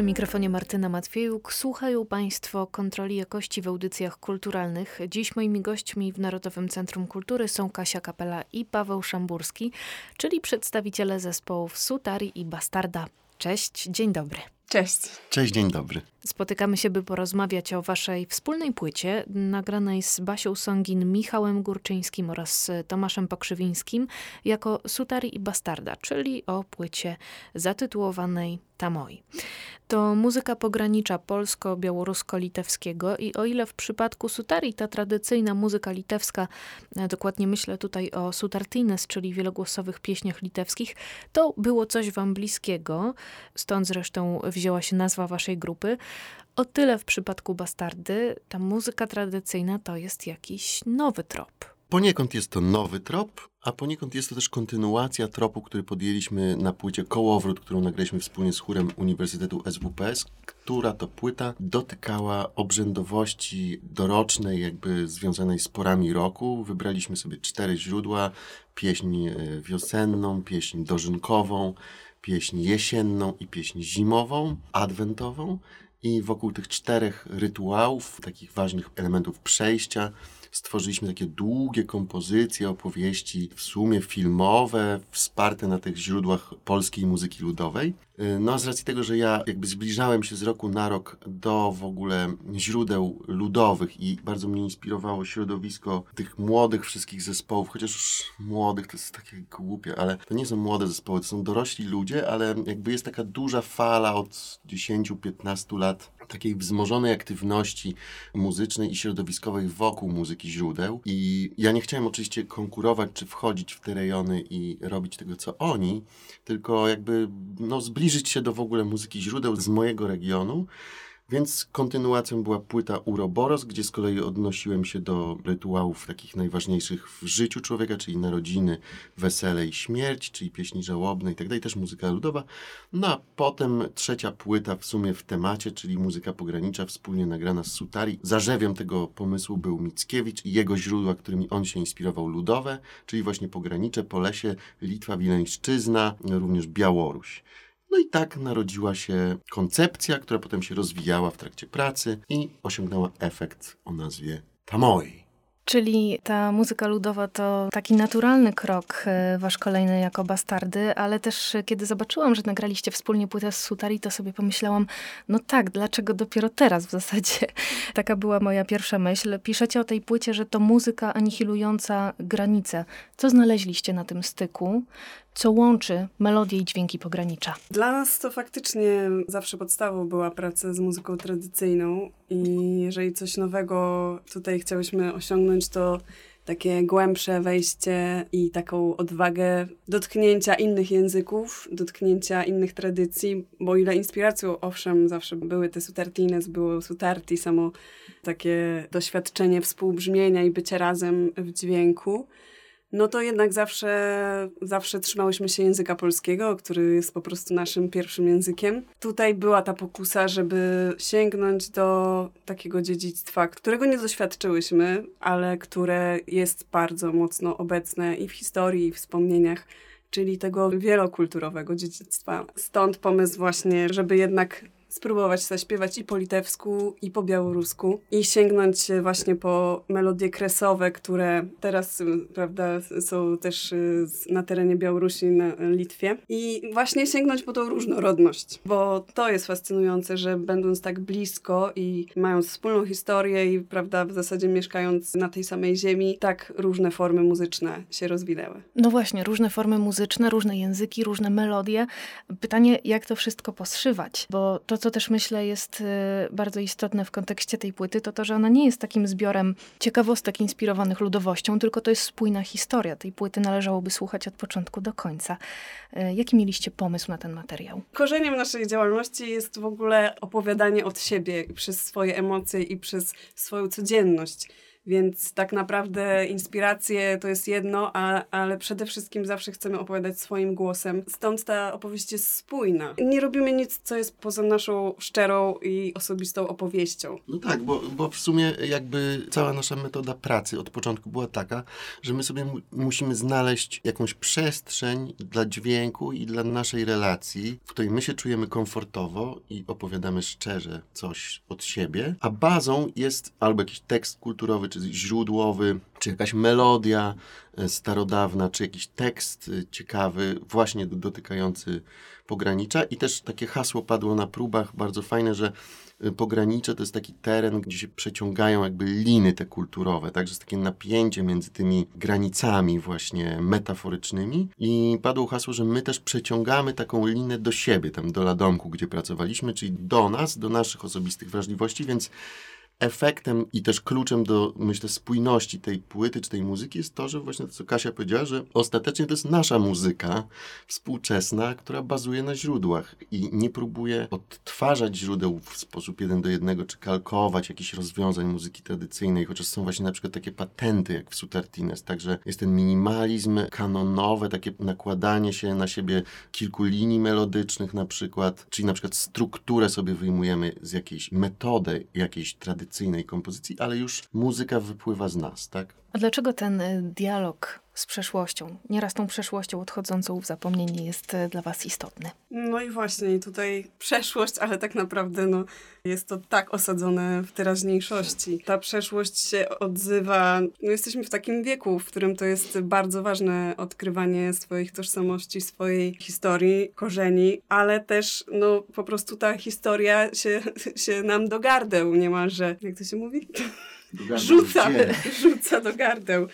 Przy mikrofonie Martyna Matwiejuk słuchają Państwo kontroli jakości w audycjach kulturalnych. Dziś moimi gośćmi w Narodowym Centrum Kultury są Kasia Kapela i Paweł Szamburski, czyli przedstawiciele zespołów Sutari i Bastarda. Cześć, dzień dobry. Cześć. Cześć, dzień dobry. Spotykamy się, by porozmawiać o waszej wspólnej płycie, nagranej z Basią Songin, Michałem Górczyńskim oraz Tomaszem Pokrzywińskim, jako Sutari i Bastarda, czyli o płycie zatytułowanej Tamoi. To muzyka pogranicza polsko-białorusko-litewskiego i o ile w przypadku Sutari ta tradycyjna muzyka litewska, dokładnie myślę tutaj o Sutartines, czyli wielogłosowych pieśniach litewskich, to było coś wam bliskiego, stąd zresztą wzięła się nazwa waszej grupy. O tyle w przypadku Bastardy ta muzyka tradycyjna to jest jakiś nowy trop. Poniekąd jest to nowy trop, a poniekąd jest to też kontynuacja tropu, który podjęliśmy na płycie Kołowrót, którą nagraliśmy wspólnie z chórem Uniwersytetu SWPS, która to płyta dotykała obrzędowości dorocznej, jakby związanej z porami roku. Wybraliśmy sobie cztery źródła, pieśń e, wiosenną, pieśń dożynkową, pieśń jesienną i pieśń zimową, adwentową. I wokół tych czterech rytuałów, takich ważnych elementów przejścia, stworzyliśmy takie długie kompozycje, opowieści, w sumie filmowe, wsparte na tych źródłach polskiej muzyki ludowej. Y, no, z racji tego, że ja jakby zbliżałem się z roku na rok do w ogóle źródeł ludowych i bardzo mnie inspirowało środowisko tych młodych wszystkich zespołów, chociaż już młodych to jest takie głupie, ale to nie są młode zespoły, to są dorośli ludzie, ale jakby jest taka duża fala od 10-15 lat takiej wzmożonej aktywności muzycznej i środowiskowej wokół muzyki źródeł. I ja nie chciałem oczywiście konkurować czy wchodzić w te rejony i robić tego, co oni, tylko jakby no, zbliżyć się do w ogóle muzyki źródeł z mojego regionu. Więc kontynuacją była płyta Uroboros, gdzie z kolei odnosiłem się do rytuałów takich najważniejszych w życiu człowieka, czyli narodziny, wesele i śmierć, czyli pieśni żałobne i tak też muzyka ludowa. No a potem trzecia płyta w sumie w temacie, czyli muzyka pogranicza, wspólnie nagrana z Sutari. Zarzewiem tego pomysłu był Mickiewicz i jego źródła, którymi on się inspirował, ludowe, czyli właśnie pogranicze, Polesie, Litwa, Wileńszczyzna, również Białoruś. No i tak narodziła się koncepcja, która potem się rozwijała w trakcie pracy i osiągnęła efekt o nazwie Tamoi. Czyli ta muzyka ludowa to taki naturalny krok e, wasz kolejny jako bastardy, ale też e, kiedy zobaczyłam, że nagraliście wspólnie płytę z Sutari, to sobie pomyślałam, no tak, dlaczego dopiero teraz w zasadzie? Taka była moja pierwsza myśl. Piszecie o tej płycie, że to muzyka anihilująca granice. Co znaleźliście na tym styku? Co łączy melodię i dźwięki pogranicza. Dla nas to faktycznie zawsze podstawą była praca z muzyką tradycyjną i jeżeli coś nowego tutaj chciałyśmy osiągnąć, to takie głębsze wejście i taką odwagę dotknięcia innych języków, dotknięcia innych tradycji, bo ile inspiracją, owszem, zawsze były te sutartines, było sutarti, samo takie doświadczenie współbrzmienia i bycia razem w dźwięku, no to jednak zawsze, zawsze trzymałyśmy się języka polskiego, który jest po prostu naszym pierwszym językiem. Tutaj była ta pokusa, żeby sięgnąć do takiego dziedzictwa, którego nie doświadczyłyśmy, ale które jest bardzo mocno obecne i w historii, i w wspomnieniach czyli tego wielokulturowego dziedzictwa. Stąd pomysł właśnie, żeby jednak spróbować zaśpiewać i po litewsku, i po białorusku i sięgnąć właśnie po melodie kresowe, które teraz, prawda, są też y, na terenie Białorusi, na Litwie. I właśnie sięgnąć po tą różnorodność, bo to jest fascynujące, że będąc tak blisko i mając wspólną historię i, prawda, w zasadzie mieszkając na tej samej ziemi, tak różne formy muzyczne się rozwinęły. No właśnie, różne formy muzyczne, różne języki, różne melodie. Pytanie, jak to wszystko poszywać, bo to, co też myślę jest y, bardzo istotne w kontekście tej płyty, to to, że ona nie jest takim zbiorem ciekawostek inspirowanych ludowością, tylko to jest spójna historia. Tej płyty należałoby słuchać od początku do końca. Y, jaki mieliście pomysł na ten materiał? Korzeniem naszej działalności jest w ogóle opowiadanie od siebie przez swoje emocje i przez swoją codzienność. Więc tak naprawdę inspiracje to jest jedno, a, ale przede wszystkim zawsze chcemy opowiadać swoim głosem. Stąd ta opowieść jest spójna. Nie robimy nic, co jest poza naszą szczerą i osobistą opowieścią. No tak, bo, bo w sumie jakby cała nasza metoda pracy od początku była taka, że my sobie mu musimy znaleźć jakąś przestrzeń dla dźwięku i dla naszej relacji, w której my się czujemy komfortowo i opowiadamy szczerze coś od siebie, a bazą jest albo jakiś tekst kulturowy, czy źródłowy, czy jakaś melodia e, starodawna, czy jakiś tekst e, ciekawy, właśnie dotykający pogranicza. I też takie hasło padło na próbach, bardzo fajne, że e, pogranicze to jest taki teren, gdzie się przeciągają jakby liny te kulturowe, także jest takie napięcie między tymi granicami właśnie metaforycznymi i padło hasło, że my też przeciągamy taką linę do siebie, tam do Ladomku, gdzie pracowaliśmy, czyli do nas, do naszych osobistych wrażliwości, więc efektem i też kluczem do, myślę, spójności tej płyty czy tej muzyki jest to, że właśnie to, co Kasia powiedziała, że ostatecznie to jest nasza muzyka współczesna, która bazuje na źródłach i nie próbuje odtwarzać źródeł w sposób jeden do jednego, czy kalkować jakichś rozwiązań muzyki tradycyjnej, chociaż są właśnie na przykład takie patenty, jak w Sutartines, także jest ten minimalizm kanonowe, takie nakładanie się na siebie kilku linii melodycznych na przykład, czyli na przykład strukturę sobie wyjmujemy z jakiejś metody, jakiejś tradycyjnej tradycyjnej kompozycji, ale już muzyka wypływa z nas, tak? A dlaczego ten y, dialog z przeszłością, nieraz tą przeszłością odchodzącą w zapomnienie jest y, dla was istotny? No i właśnie, tutaj przeszłość, ale tak naprawdę no, jest to tak osadzone w teraźniejszości. Ta przeszłość się odzywa, no jesteśmy w takim wieku, w którym to jest bardzo ważne odkrywanie swoich tożsamości, swojej historii, korzeni, ale też no po prostu ta historia się, się nam do gardeł niemalże, jak to się mówi? rzuca, rzuca do gardeł.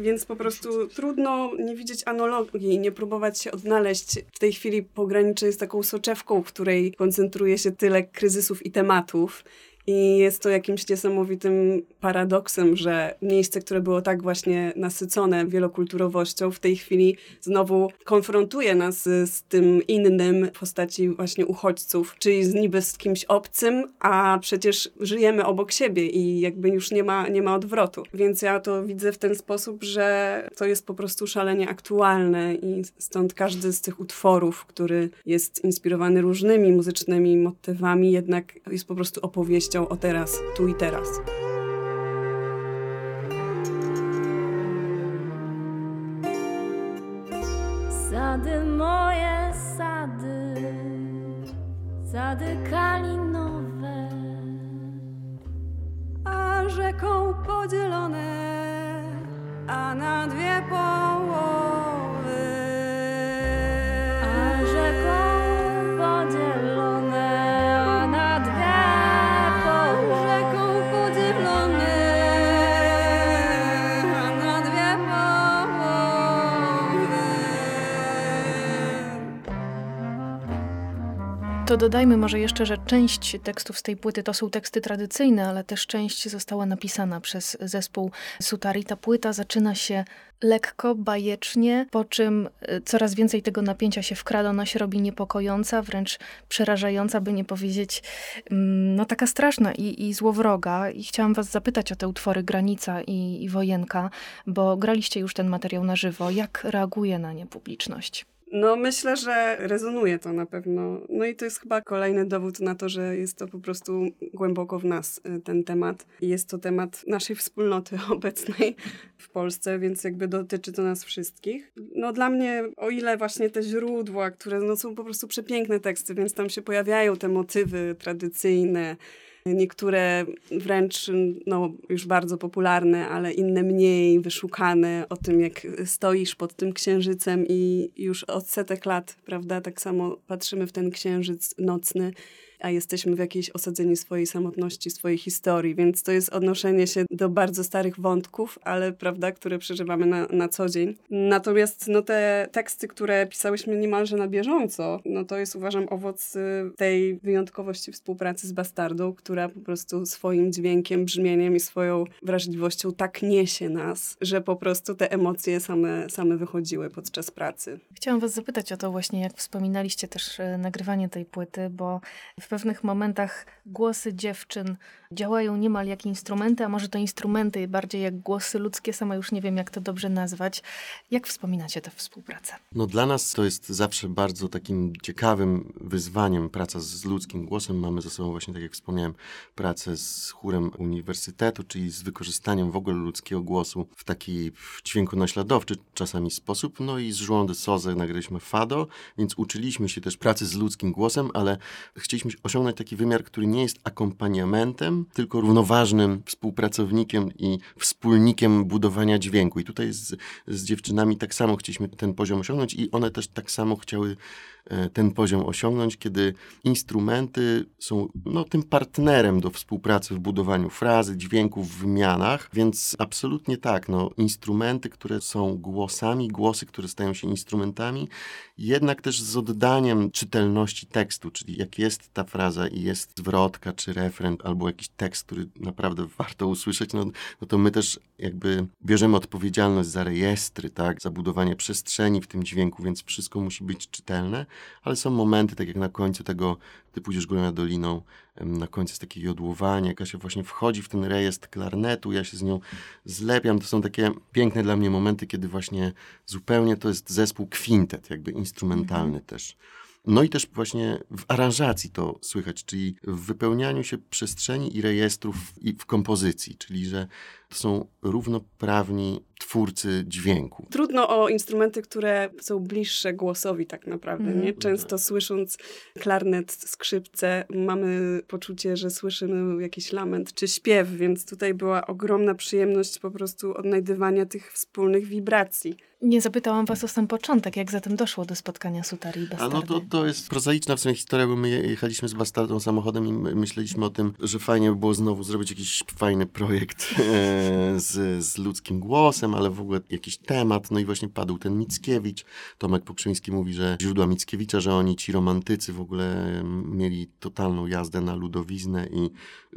Więc po prostu trudno nie widzieć analogii, nie próbować się odnaleźć. W tej chwili pogranicze jest taką soczewką, w której koncentruje się tyle kryzysów i tematów. I jest to jakimś niesamowitym paradoksem, że miejsce, które było tak właśnie nasycone wielokulturowością, w tej chwili znowu konfrontuje nas z, tym innym w postaci właśnie uchodźców, czyli z niby z kimś obcym, a przecież żyjemy obok siebie i jakby już nie ma, nie ma odwrotu. Więc ja to widzę w ten sposób, że to jest po prostu szalenie aktualne i stąd każdy z tych utworów, który jest inspirowany różnymi muzycznymi motywami, jednak jest po prostu opowieścią o teraz, tu i teraz. Sady moje sady, sady kalinowe, a rzeką podzielone, a na dwie połowy. To dodajmy może jeszcze, że część tekstów z tej płyty to są teksty tradycyjne, ale też część została napisana przez zespół Sutari. Ta płyta zaczyna się lekko, bajecznie, po czym y, coraz więcej tego napięcia się wkrada, ona się robi niepokojąca, wręcz przerażająca, by nie powiedzieć, mm, no taka straszna i, i złowroga. I chciałam was zapytać o te utwory Granica i, i Wojenka, bo graliście już ten materiał na żywo. Jak reaguje na nie publiczność? No, myślę, że rezonuje to na pewno. No i to jest chyba kolejny dowód na to, że jest to po prostu głęboko w nas y, ten temat. Jest to temat naszej wspólnoty obecnej w Polsce, więc jakby dotyczy to nas wszystkich. No dla mnie, o ile właśnie te źródła, które no, są po prostu przepiękne teksty, więc tam się pojawiają te motywy tradycyjne, Niektóre wręcz no, już bardzo popularne, ale inne mniej wyszukane o tym, jak stoisz pod tym księżycem i już od setek lat, prawda, tak samo patrzymy w ten księżyc nocny a jesteśmy w jakiejś osadzeni swojej samotności, swojej historii, więc to jest odnoszenie się do bardzo starych wątków, ale prawda, które przeżywamy na, na co dzień. Natomiast no, te teksty, które pisałyśmy niemalże na bieżąco, no to jest uważam owoc y, tej wyjątkowości współpracy z Bastardą, która po prostu swoim dźwiękiem, brzmieniem i swoją wrażliwością tak niesie nas, że po prostu te emocje same, same wychodziły podczas pracy. Chciałam was zapytać o to właśnie, jak wspominaliście też e, nagrywanie tej płyty, bo w pewnych momentach głosy dziewczyn działają niemal jak instrumenty, a może to instrumenty bardziej jak głosy ludzkie, sama już nie wiem, jak to dobrze nazwać. Jak wspominacie tę współpracę? No dla nas to jest zawsze bardzo takim ciekawym wyzwaniem praca z ludzkim głosem. Mamy ze sobą właśnie, tak jak wspomniałem, pracę z chórem uniwersytetu, czyli z wykorzystaniem w ogóle ludzkiego głosu w taki dźwięku naśladowczy czasami sposób. No i z João de Souza nagraliśmy Fado, więc uczyliśmy się też pracy z ludzkim głosem, ale chcieliśmy osiągnąć taki wymiar, który nie jest akompaniamentem, tylko równoważnym współpracownikiem i wspólnikiem budowania dźwięku. I tutaj z, z dziewczynami tak samo chcieliśmy ten poziom osiągnąć i one też tak samo chciały ten poziom osiągnąć, kiedy instrumenty są no, tym partnerem do współpracy w budowaniu frazy, dźwięków, wymianach, więc absolutnie tak, no, instrumenty, które są głosami, głosy, które stają się instrumentami, jednak też z oddaniem czytelności tekstu, czyli jak jest ta fraza i jest zwrotka, czy refren, albo jakiś tekst, który naprawdę warto usłyszeć, no, no to my też jakby bierzemy odpowiedzialność za rejestry, tak, za budowanie przestrzeni w tym dźwięku, więc wszystko musi być czytelne ale są momenty, tak jak na końcu tego, ty pójdziesz górą doliną, na końcu jest takie jodłowanie, Kasia właśnie wchodzi w ten rejestr klarnetu, ja się z nią zlepiam, to są takie piękne dla mnie momenty, kiedy właśnie zupełnie to jest zespół kwintet, jakby instrumentalny mhm. też. No i też właśnie w aranżacji to słychać, czyli w wypełnianiu się przestrzeni i rejestrów i w kompozycji, czyli że to są równoprawni twórcy dźwięku. Trudno o instrumenty, które są bliższe głosowi tak naprawdę. Mm. Nie? Często słysząc klarnet, skrzypce, mamy poczucie, że słyszymy jakiś lament czy śpiew, więc tutaj była ogromna przyjemność po prostu odnajdywania tych wspólnych wibracji. Nie zapytałam was o sam początek, jak zatem doszło do spotkania Sutari i Bastardy. A no to, to jest prozaiczna w sumie historia, bo my jechaliśmy z Bastardą samochodem i myśleliśmy o tym, że fajnie by było znowu zrobić jakiś fajny projekt z, z ludzkim głosem, ale w ogóle jakiś temat. No i właśnie padł ten Mickiewicz. Tomek Pokrzyński mówi, że źródła Mickiewicza, że oni, ci romantycy w ogóle mieli totalną jazdę na ludowiznę i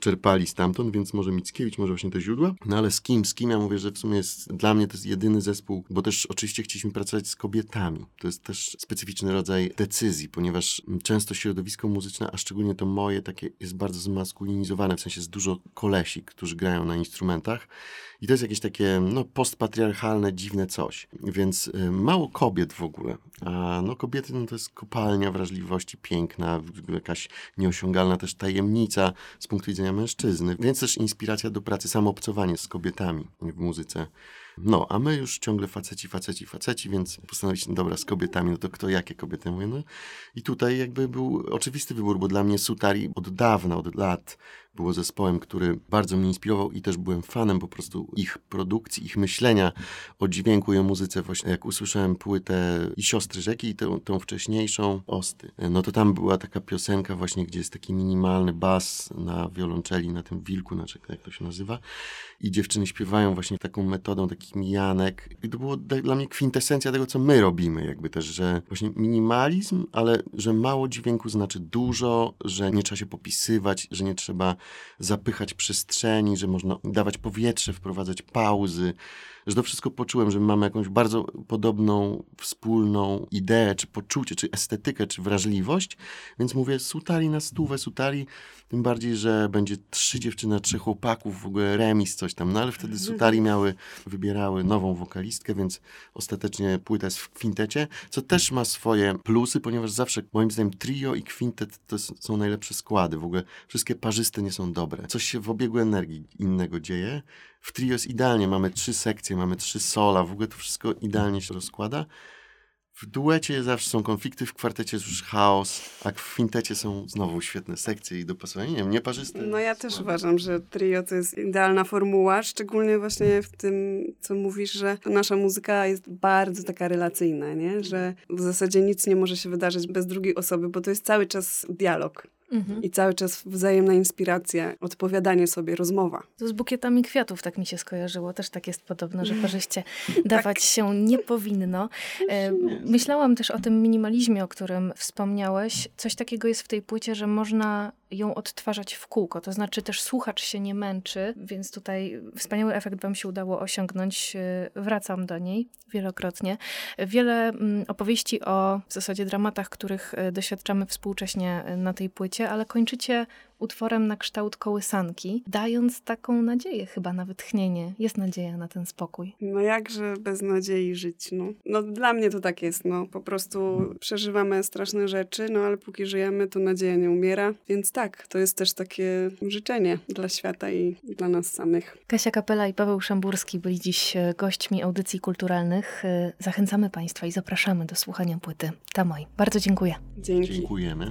czerpali stamtąd, więc może Mickiewicz, może właśnie te źródła. No ale z kim? Z kim? Ja mówię, że w sumie jest, dla mnie to jest jedyny zespół, bo też oczywiście chcieliśmy pracować z kobietami. To jest też specyficzny rodzaj decyzji, ponieważ często środowisko muzyczne, a szczególnie to moje, takie jest bardzo zmaskulinizowane, w sensie jest dużo kolesi, którzy grają na instrumentach i to jest jakieś takie no, postpatriarchalne, dziwne coś. Więc y, mało kobiet w ogóle. A no, kobiety no, to jest kopalnia wrażliwości, piękna, jakaś nieosiągalna też tajemnica z punktu widzenia mężczyzny. Więc też inspiracja do pracy, samoobcowanie z kobietami w muzyce. No, a my już ciągle faceci, faceci, faceci, więc postanowiliśmy, dobra, z kobietami, no to kto jakie kobiety? Mówię, no. I tutaj jakby był oczywisty wybór, bo dla mnie Sutari od dawna, od lat było zespołem, który bardzo mnie inspirował i też byłem fanem po prostu ich produkcji, ich myślenia o dźwięku i o muzyce. Właśnie jak usłyszałem płytę i Siostry Rzeki i tą wcześniejszą Osty, no to tam była taka piosenka właśnie, gdzie jest taki minimalny bas na wiolonczeli, na tym wilku, znaczy jak to się nazywa i dziewczyny śpiewają właśnie taką metodą takich mijanek i to było dla mnie kwintesencja tego, co my robimy jakby też, że właśnie minimalizm, ale że mało dźwięku znaczy dużo, że nie trzeba się popisywać, że nie trzeba zapychać przestrzeni, że można dawać powietrze, wprowadzać pauzy, że to wszystko poczułem, że mamy jakąś bardzo podobną, wspólną ideę, czy poczucie, czy estetykę, czy wrażliwość, więc mówię, sutali na stówę, sutali, tym bardziej, że będzie trzy dziewczyny, trzech chłopaków, w ogóle remis, coś tam, no ale wtedy mhm. sutali miały, wybierały nową wokalistkę, więc ostatecznie płyta jest w kwintecie, co też ma swoje plusy, ponieważ zawsze, moim zdaniem, trio i kwintet to są najlepsze składy, w ogóle wszystkie parzyste nie są dobre. Coś się w obiegu energii innego dzieje, w trio jest idealnie, mamy trzy sekcje, mamy trzy sola, w ogóle to wszystko idealnie się rozkłada. W duecie zawsze są konflikty, w kwartecie jest już chaos, a w kwintecie są znowu świetne sekcje i dopasowanie. Nie wiem, nieparzyste. No ja też uważam, że trio to jest idealna formuła, szczególnie właśnie w tym, co mówisz, że nasza muzyka jest bardzo taka relacyjna, nie? Że w zasadzie nic nie może się wydarzyć bez drugiej osoby, bo to jest cały czas dialog. Mhm. I cały czas wzajemna inspiracja, odpowiadanie sobie, rozmowa. To z bukietami kwiatów tak mi się skojarzyło. Też tak jest podobno, że parzyście dawać się nie powinno. E, myślałam też o tym minimalizmie, o którym wspomniałeś. Coś takiego jest w tej płycie, że można ją odtwarzać w kółko. To znaczy też słuchacz się nie męczy, więc tutaj wspaniały efekt wam się udało osiągnąć. E, Wracam do niej wielokrotnie. Wiele mm, opowieści o w zasadzie dramatach, których e, doświadczamy współcześnie e, na tej płycie, ale kończycie utworem na kształt kołysanki, dając taką nadzieję, chyba na wytchnienie. Jest nadzieja na ten spokój. No jakże bez nadziei żyć, no. No dla mnie to tak jest, no. Po prostu przeżywamy straszne rzeczy, no ale póki żyjemy, to nadzieja nie umiera. Więc tak, to jest też takie życzenie dla świata i dla nas samych. Kasia Kapela i Paweł Szamburski byli dziś e, gośćmi audycji kulturalnych. E, Zachęcamy Państwa i zapraszamy do słuchania płyty Tamoj. Bardzo dziękuję. Dzięki. Dziękujemy.